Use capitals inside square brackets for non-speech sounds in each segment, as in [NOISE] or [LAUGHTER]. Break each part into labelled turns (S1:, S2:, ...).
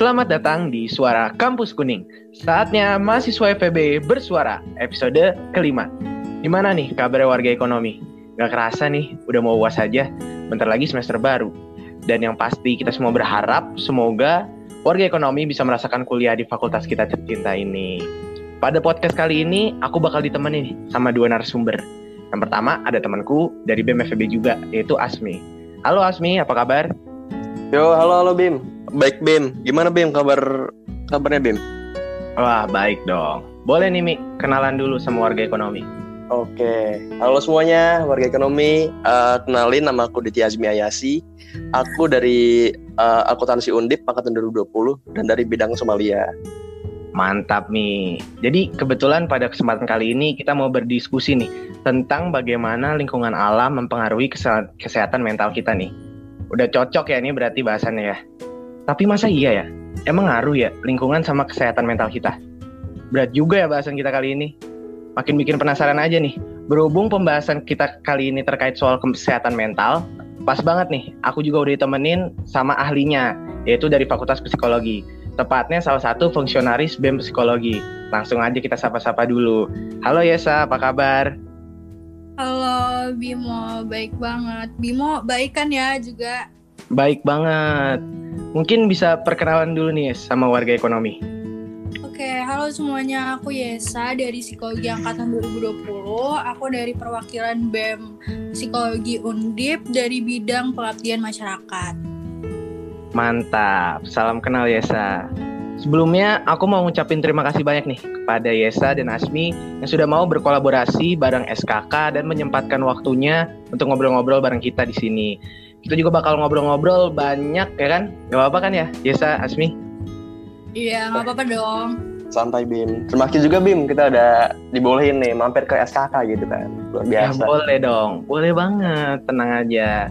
S1: Selamat datang di Suara Kampus Kuning. Saatnya mahasiswa FEB bersuara, episode kelima. Gimana nih kabar warga ekonomi? Gak kerasa nih, udah mau uas aja. Bentar lagi semester baru. Dan yang pasti kita semua berharap semoga warga ekonomi bisa merasakan kuliah di fakultas kita tercinta ini. Pada podcast kali ini, aku bakal ditemenin sama dua narasumber. Yang pertama ada temanku dari BEM FEB juga, yaitu Asmi. Halo Asmi, apa kabar?
S2: Yo, halo halo Bim. Baik Bim. Gimana Bim kabar kabarnya Bim?
S1: Wah, baik dong. Boleh nih Mi, kenalan dulu sama warga ekonomi.
S2: Oke. Halo semuanya, warga ekonomi. Uh, kenalin nama aku Ditya Azmi Ayasi. Aku dari uh, akuntansi Undip angkatan 2020 dan dari bidang Somalia.
S1: Mantap nih. Jadi kebetulan pada kesempatan kali ini kita mau berdiskusi nih tentang bagaimana lingkungan alam mempengaruhi kesehatan mental kita nih Udah cocok ya ini berarti bahasannya ya. Tapi masa iya ya? Emang ngaruh ya lingkungan sama kesehatan mental kita? Berat juga ya bahasan kita kali ini. Makin bikin penasaran aja nih. Berhubung pembahasan kita kali ini terkait soal kesehatan mental, pas banget nih. Aku juga udah ditemenin sama ahlinya, yaitu dari Fakultas Psikologi. Tepatnya salah satu fungsionaris BEM Psikologi. Langsung aja kita sapa-sapa dulu. Halo Yesa, apa kabar?
S3: Halo Bimo, baik banget. Bimo baik kan ya juga?
S1: Baik banget. Mungkin bisa perkenalan dulu nih sama warga ekonomi.
S3: Oke, halo semuanya. Aku Yesa dari Psikologi Angkatan 2020. Aku dari perwakilan BEM Psikologi Undip dari bidang pengabdian masyarakat.
S1: Mantap. Salam kenal Yesa. Sebelumnya, aku mau ngucapin terima kasih banyak nih kepada Yesa dan Asmi yang sudah mau berkolaborasi bareng SKK dan menyempatkan waktunya untuk ngobrol-ngobrol bareng kita di sini. Kita juga bakal ngobrol-ngobrol banyak ya kan? Gak apa-apa kan ya, Yesa, Asmi?
S3: Iya, gak apa-apa dong.
S2: Santai Bim. Terima kasih juga Bim, kita udah dibolehin nih mampir ke SKK gitu kan. Luar
S1: ya,
S2: biasa.
S1: Ya, boleh dong, boleh banget. Tenang aja.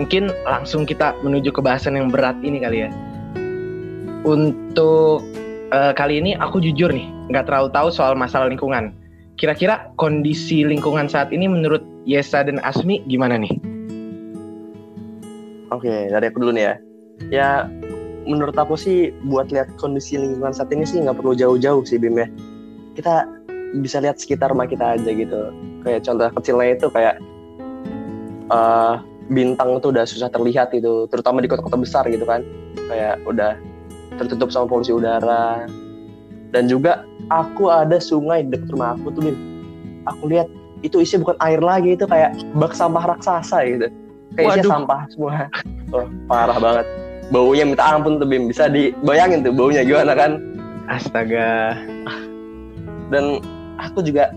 S1: Mungkin langsung kita menuju ke bahasan yang berat ini kali ya untuk uh, kali ini aku jujur nih, nggak terlalu tahu soal masalah lingkungan. Kira-kira kondisi lingkungan saat ini menurut Yesa dan Asmi gimana nih?
S2: Oke, dari aku dulu nih ya. Ya, menurut aku sih buat lihat kondisi lingkungan saat ini sih nggak perlu jauh-jauh sih Bim ya. Kita bisa lihat sekitar rumah kita aja gitu. Kayak contoh kecilnya itu kayak uh, bintang itu udah susah terlihat itu, terutama di kota-kota besar gitu kan. Kayak udah tertutup sama polusi udara dan juga aku ada sungai dekat rumah aku tuh Bim aku lihat itu isi bukan air lagi itu kayak bak sampah raksasa gitu isi sampah semua. [LAUGHS] Oh, parah banget. Baunya minta ampun tuh Bim. Bisa dibayangin tuh baunya gimana kan?
S1: Astaga.
S2: Dan aku juga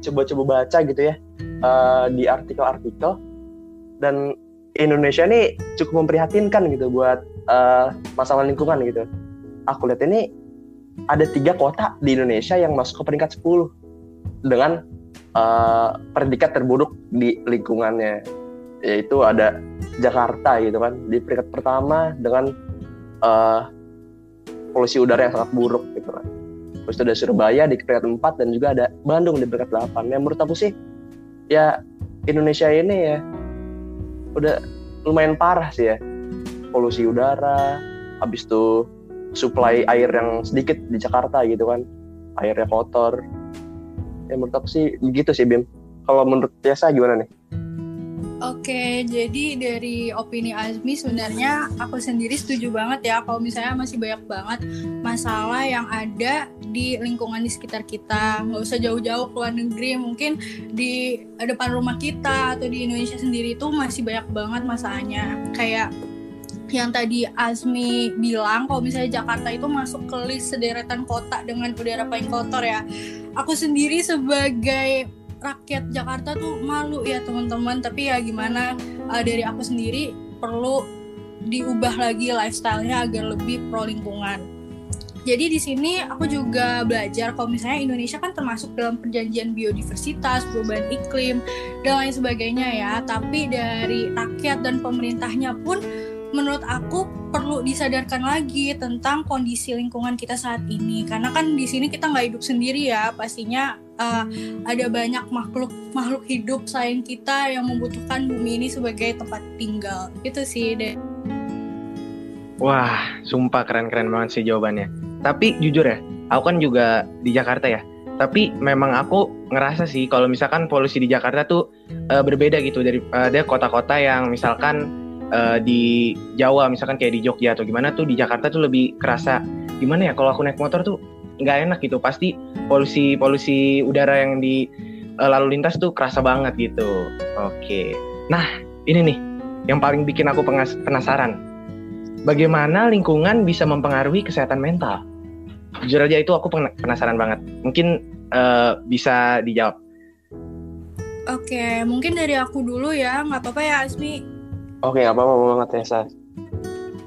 S2: coba-coba baca gitu ya uh, di artikel-artikel. Dan Indonesia ini cukup memprihatinkan gitu buat uh, masalah lingkungan gitu. Aku lihat ini ada tiga kota di Indonesia yang masuk ke peringkat 10 dengan uh, predikat terburuk di lingkungannya yaitu ada Jakarta gitu kan. Di peringkat pertama dengan uh, polusi udara yang sangat buruk gitu kan. Terus ada Surabaya di peringkat 4 dan juga ada Bandung di peringkat 8. Yang menurut aku sih ya Indonesia ini ya udah lumayan parah sih ya. Polusi udara habis itu supply air yang sedikit di Jakarta gitu kan. Airnya kotor. Ya menurut aku sih begitu sih Bim. Kalau menurut biasa gimana nih
S3: Oke, jadi dari opini Azmi sebenarnya aku sendiri setuju banget ya kalau misalnya masih banyak banget masalah yang ada di lingkungan di sekitar kita. Nggak usah jauh-jauh ke luar negeri, mungkin di depan rumah kita atau di Indonesia sendiri itu masih banyak banget masalahnya. Kayak yang tadi Azmi bilang kalau misalnya Jakarta itu masuk ke list sederetan kota dengan udara paling kotor ya. Aku sendiri sebagai rakyat Jakarta tuh malu ya teman-teman tapi ya gimana uh, dari aku sendiri perlu diubah lagi lifestyle-nya agar lebih pro lingkungan. Jadi di sini aku juga belajar kalau misalnya Indonesia kan termasuk dalam perjanjian biodiversitas, perubahan iklim dan lain sebagainya ya. Tapi dari rakyat dan pemerintahnya pun menurut aku perlu disadarkan lagi tentang kondisi lingkungan kita saat ini karena kan di sini kita nggak hidup sendiri ya pastinya uh, ada banyak makhluk makhluk hidup selain kita yang membutuhkan bumi ini sebagai tempat tinggal itu sih deh
S1: Wah, sumpah keren-keren banget sih jawabannya. Tapi jujur ya, aku kan juga di Jakarta ya. Tapi memang aku ngerasa sih kalau misalkan polusi di Jakarta tuh uh, berbeda gitu dari uh, ada kota-kota yang misalkan uh, di Jawa misalkan kayak di Jogja atau gimana tuh di Jakarta tuh lebih kerasa gimana ya kalau aku naik motor tuh nggak enak gitu pasti polusi polusi udara yang di uh, lalu lintas tuh kerasa banget gitu oke nah ini nih yang paling bikin aku penasaran bagaimana lingkungan bisa mempengaruhi kesehatan mental jujur aja itu aku penasaran banget mungkin uh, bisa dijawab
S3: Oke, mungkin dari aku dulu ya, nggak apa-apa ya Asmi.
S2: Oke, nggak apa-apa banget ya, Sa.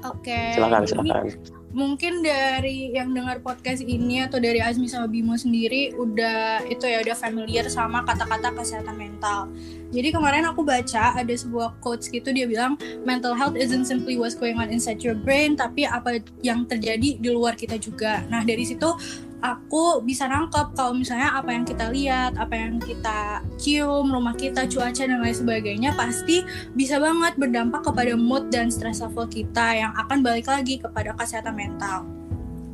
S3: Oke.
S2: Silakan, silakan.
S3: Mungkin dari yang dengar podcast ini atau dari Azmi sama Bimo sendiri udah itu ya udah familiar sama kata-kata kesehatan mental. Jadi kemarin aku baca ada sebuah quotes gitu dia bilang mental health isn't simply what's going on inside your brain tapi apa yang terjadi di luar kita juga. Nah, dari situ aku bisa nangkep kalau misalnya apa yang kita lihat, apa yang kita cium, rumah kita, cuaca dan lain sebagainya pasti bisa banget berdampak kepada mood dan stress level kita yang akan balik lagi kepada kesehatan mental.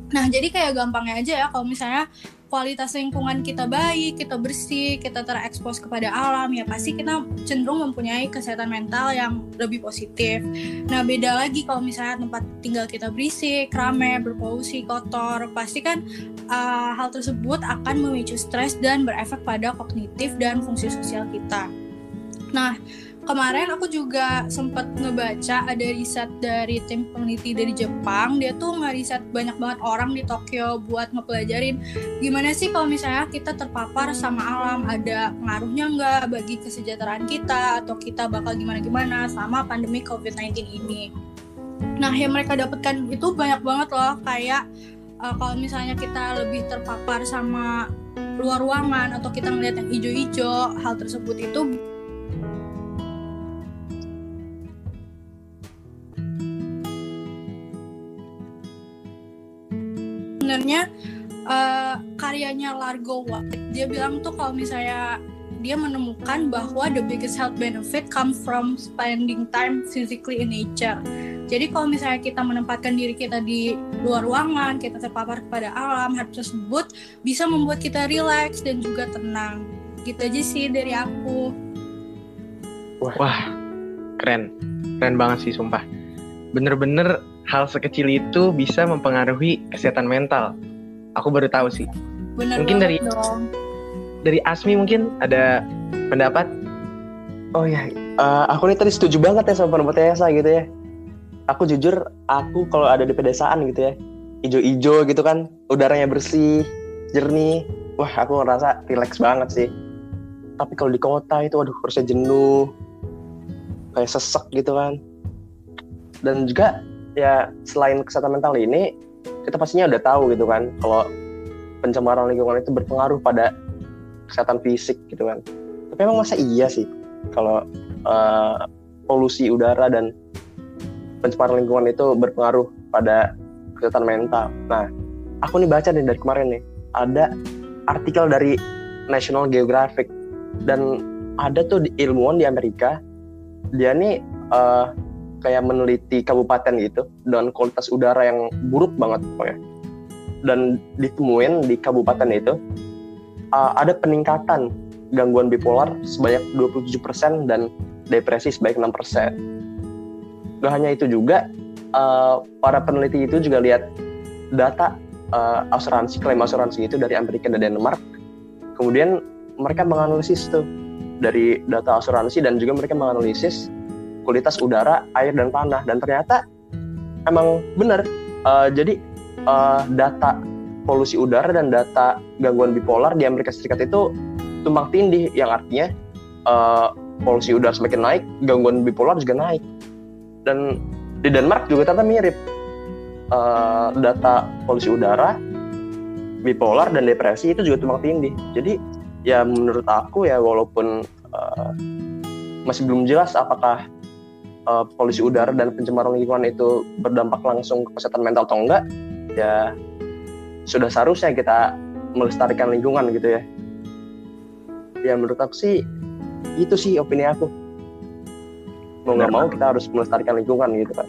S3: Nah, jadi kayak gampangnya aja ya kalau misalnya kualitas lingkungan kita baik, kita bersih, kita terekspos kepada alam, ya pasti kita cenderung mempunyai kesehatan mental yang lebih positif. Nah, beda lagi kalau misalnya tempat tinggal kita berisik, ramai, berpolusi, kotor, pasti kan uh, hal tersebut akan memicu stres dan berefek pada kognitif dan fungsi sosial kita. Nah, kemarin aku juga sempat ngebaca ada riset dari tim peneliti dari Jepang. Dia tuh ngeriset banyak banget orang di Tokyo buat ngepelajarin gimana sih kalau misalnya kita terpapar sama alam ada pengaruhnya nggak bagi kesejahteraan kita atau kita bakal gimana-gimana sama pandemi COVID-19 ini. Nah yang mereka dapatkan itu banyak banget loh kayak uh, kalau misalnya kita lebih terpapar sama luar ruangan atau kita ngeliat yang hijau-hijau hal tersebut itu sebenarnya uh, karyanya Largo White dia bilang tuh kalau misalnya dia menemukan bahwa the biggest health benefit come from spending time physically in nature. Jadi kalau misalnya kita menempatkan diri kita di luar ruangan, kita terpapar kepada alam, hal tersebut bisa membuat kita rileks dan juga tenang. Gitu aja sih dari aku.
S1: Wah, Wah keren. Keren banget sih sumpah. Bener-bener hal sekecil itu bisa mempengaruhi kesehatan mental. Aku baru tahu sih.
S3: Bener
S1: mungkin dari
S3: dong.
S1: dari Asmi mungkin ada pendapat?
S2: Oh ya, uh, aku nih tadi setuju banget ya sama pendapatnya Esa gitu ya. Aku jujur, aku kalau ada di pedesaan gitu ya, ijo-ijo gitu kan, udaranya bersih, jernih, wah aku ngerasa rileks banget sih. Tapi kalau di kota itu, aduh harusnya jenuh, kayak sesek gitu kan. Dan juga ya selain kesehatan mental ini kita pastinya udah tahu gitu kan kalau pencemaran lingkungan itu berpengaruh pada kesehatan fisik gitu kan. Tapi emang masa iya sih kalau uh, polusi udara dan pencemaran lingkungan itu berpengaruh pada kesehatan mental. Nah aku nih baca nih dari kemarin nih ada artikel dari National Geographic dan ada tuh ilmuwan di Amerika dia nih uh, kayak meneliti kabupaten gitu dan kualitas udara yang buruk banget pokoknya dan ditemuin di kabupaten itu uh, ada peningkatan gangguan bipolar sebanyak 27% dan depresi sebanyak 6%. Gak hanya itu juga, uh, para peneliti itu juga lihat data uh, asuransi, klaim asuransi itu dari Amerika dan Denmark. Kemudian mereka menganalisis tuh dari data asuransi dan juga mereka menganalisis kualitas udara, air dan tanah dan ternyata emang benar. Uh, jadi uh, data polusi udara dan data gangguan bipolar di Amerika Serikat itu tumpang tindih yang artinya uh, polusi udara semakin naik, gangguan bipolar juga naik. Dan di Denmark juga ternyata mirip. Uh, data polusi udara, bipolar dan depresi itu juga tumpang tindih. Jadi ya menurut aku ya walaupun uh, masih belum jelas apakah uh, polusi udara dan pencemaran lingkungan itu berdampak langsung ke kesehatan mental atau enggak, ya sudah seharusnya kita melestarikan lingkungan gitu ya. Ya menurut aku sih itu sih opini aku. Mau nggak mau kita harus melestarikan lingkungan gitu kan.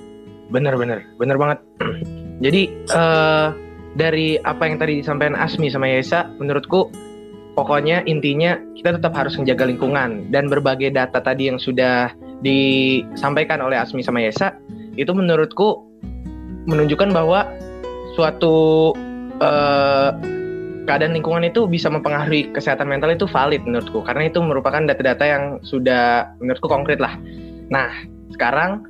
S1: bener bener bener banget. [CLEARS THROAT] Jadi uh, dari apa yang tadi disampaikan Asmi sama Yesa, menurutku pokoknya intinya kita tetap harus menjaga lingkungan dan berbagai data tadi yang sudah disampaikan oleh Asmi sama Yesa itu menurutku menunjukkan bahwa suatu uh, keadaan lingkungan itu bisa mempengaruhi kesehatan mental itu valid menurutku karena itu merupakan data-data yang sudah menurutku konkret lah. Nah, sekarang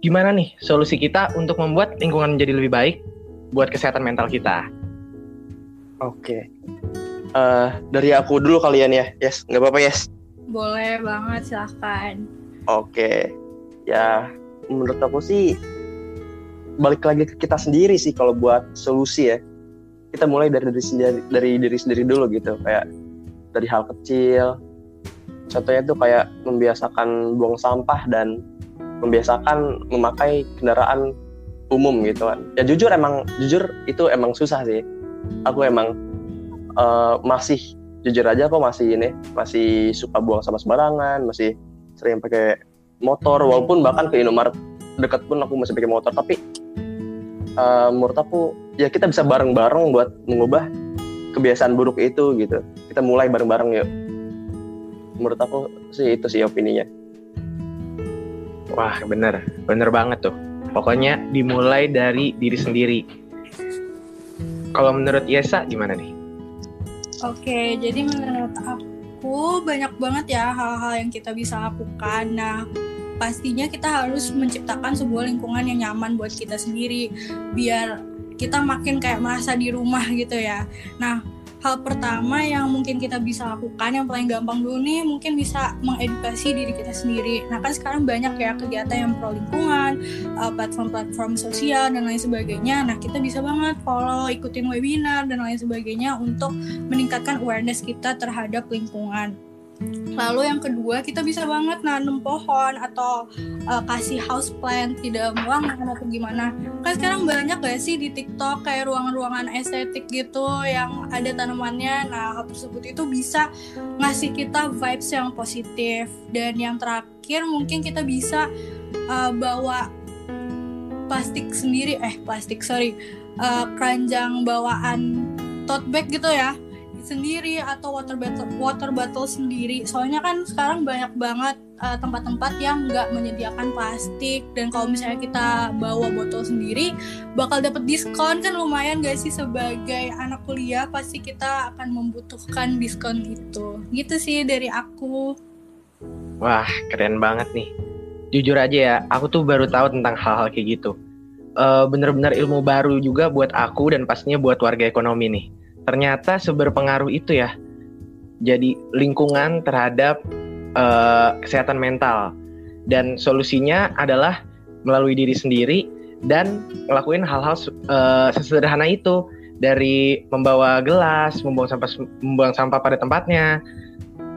S1: gimana nih solusi kita untuk membuat lingkungan menjadi lebih baik buat kesehatan mental kita?
S2: Oke. Uh, dari aku dulu kalian ya. Yes, nggak apa-apa, Yes.
S3: Boleh banget, silahkan.
S2: Oke. Ya, menurut aku sih balik lagi ke kita sendiri sih kalau buat solusi ya. Kita mulai dari diri sendiri dari diri sendiri dulu gitu. Kayak dari hal kecil. Contohnya tuh kayak membiasakan buang sampah dan membiasakan memakai kendaraan umum gitu kan. Ya jujur emang jujur itu emang susah sih. Aku emang uh, masih jujur aja kok masih ini masih suka buang sampah sembarangan masih sering pakai motor walaupun bahkan ke Indomaret dekat pun aku masih pakai motor. Tapi uh, menurut aku ya kita bisa bareng-bareng buat mengubah kebiasaan buruk itu gitu. Kita mulai bareng-bareng yuk. Menurut aku sih itu sih opininya.
S1: Wah bener. Bener banget tuh. Pokoknya dimulai dari diri sendiri. Kalau menurut Yesa gimana nih?
S3: Oke jadi menurut aku banyak banget ya hal-hal yang kita bisa lakukan nah pastinya kita harus menciptakan sebuah lingkungan yang nyaman buat kita sendiri biar kita makin kayak merasa di rumah gitu ya. Nah, hal pertama yang mungkin kita bisa lakukan yang paling gampang dulu nih mungkin bisa mengedukasi diri kita sendiri. Nah kan sekarang banyak ya kegiatan yang pro lingkungan, uh, platform-platform sosial dan lain sebagainya. Nah kita bisa banget follow, ikutin webinar dan lain sebagainya untuk meningkatkan awareness kita terhadap lingkungan. Lalu yang kedua kita bisa banget nanam pohon atau uh, kasih house plant tidak ruangan atau gimana. Kan sekarang banyak gak sih di TikTok kayak ruangan-ruangan estetik gitu yang ada tanamannya. Nah hal tersebut itu bisa ngasih kita vibes yang positif. Dan yang terakhir mungkin kita bisa uh, bawa plastik sendiri eh plastik sorry uh, keranjang bawaan tote bag gitu ya sendiri atau water bottle water bottle sendiri. Soalnya kan sekarang banyak banget uh, tempat-tempat yang nggak menyediakan plastik. Dan kalau misalnya kita bawa botol sendiri bakal dapat diskon. Kan lumayan gak sih? Sebagai anak kuliah pasti kita akan membutuhkan diskon itu. Gitu sih dari aku.
S1: Wah keren banget nih. Jujur aja ya aku tuh baru tahu tentang hal-hal kayak gitu. Uh, bener-bener ilmu baru juga buat aku dan pastinya buat warga ekonomi nih ternyata seberpengaruh itu ya. Jadi lingkungan terhadap uh, kesehatan mental. Dan solusinya adalah melalui diri sendiri dan ngelakuin hal-hal uh, sesederhana itu. Dari membawa gelas, membuang sampah membuang sampah pada tempatnya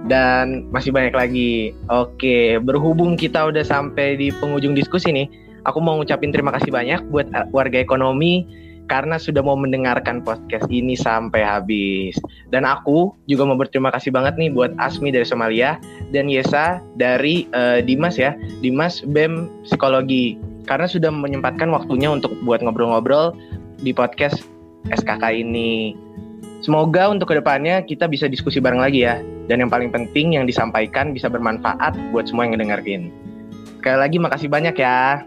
S1: dan masih banyak lagi. Oke, berhubung kita udah sampai di penghujung diskusi nih, aku mau ngucapin terima kasih banyak buat warga ekonomi karena sudah mau mendengarkan podcast ini sampai habis. Dan aku juga mau berterima kasih banget nih buat Asmi dari Somalia dan Yesa dari uh, Dimas ya, Dimas BEM Psikologi karena sudah menyempatkan waktunya untuk buat ngobrol-ngobrol di podcast SKK ini. Semoga untuk ke depannya kita bisa diskusi bareng lagi ya. Dan yang paling penting yang disampaikan bisa bermanfaat buat semua yang ngedengerin. Sekali lagi makasih banyak ya.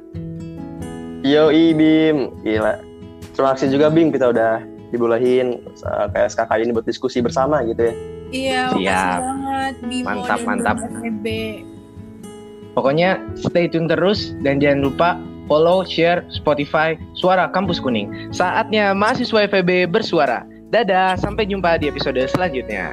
S2: Yo Ibim, gila terima kasih juga Bing kita udah dibolehin uh, kayak SKK ini buat diskusi bersama gitu ya.
S3: Iya, Siap. banget Bimo
S1: mantap, mantap. FEB. Pokoknya stay tune terus dan jangan lupa follow, share Spotify Suara Kampus Kuning. Saatnya mahasiswa FEB bersuara. Dadah, sampai jumpa di episode selanjutnya.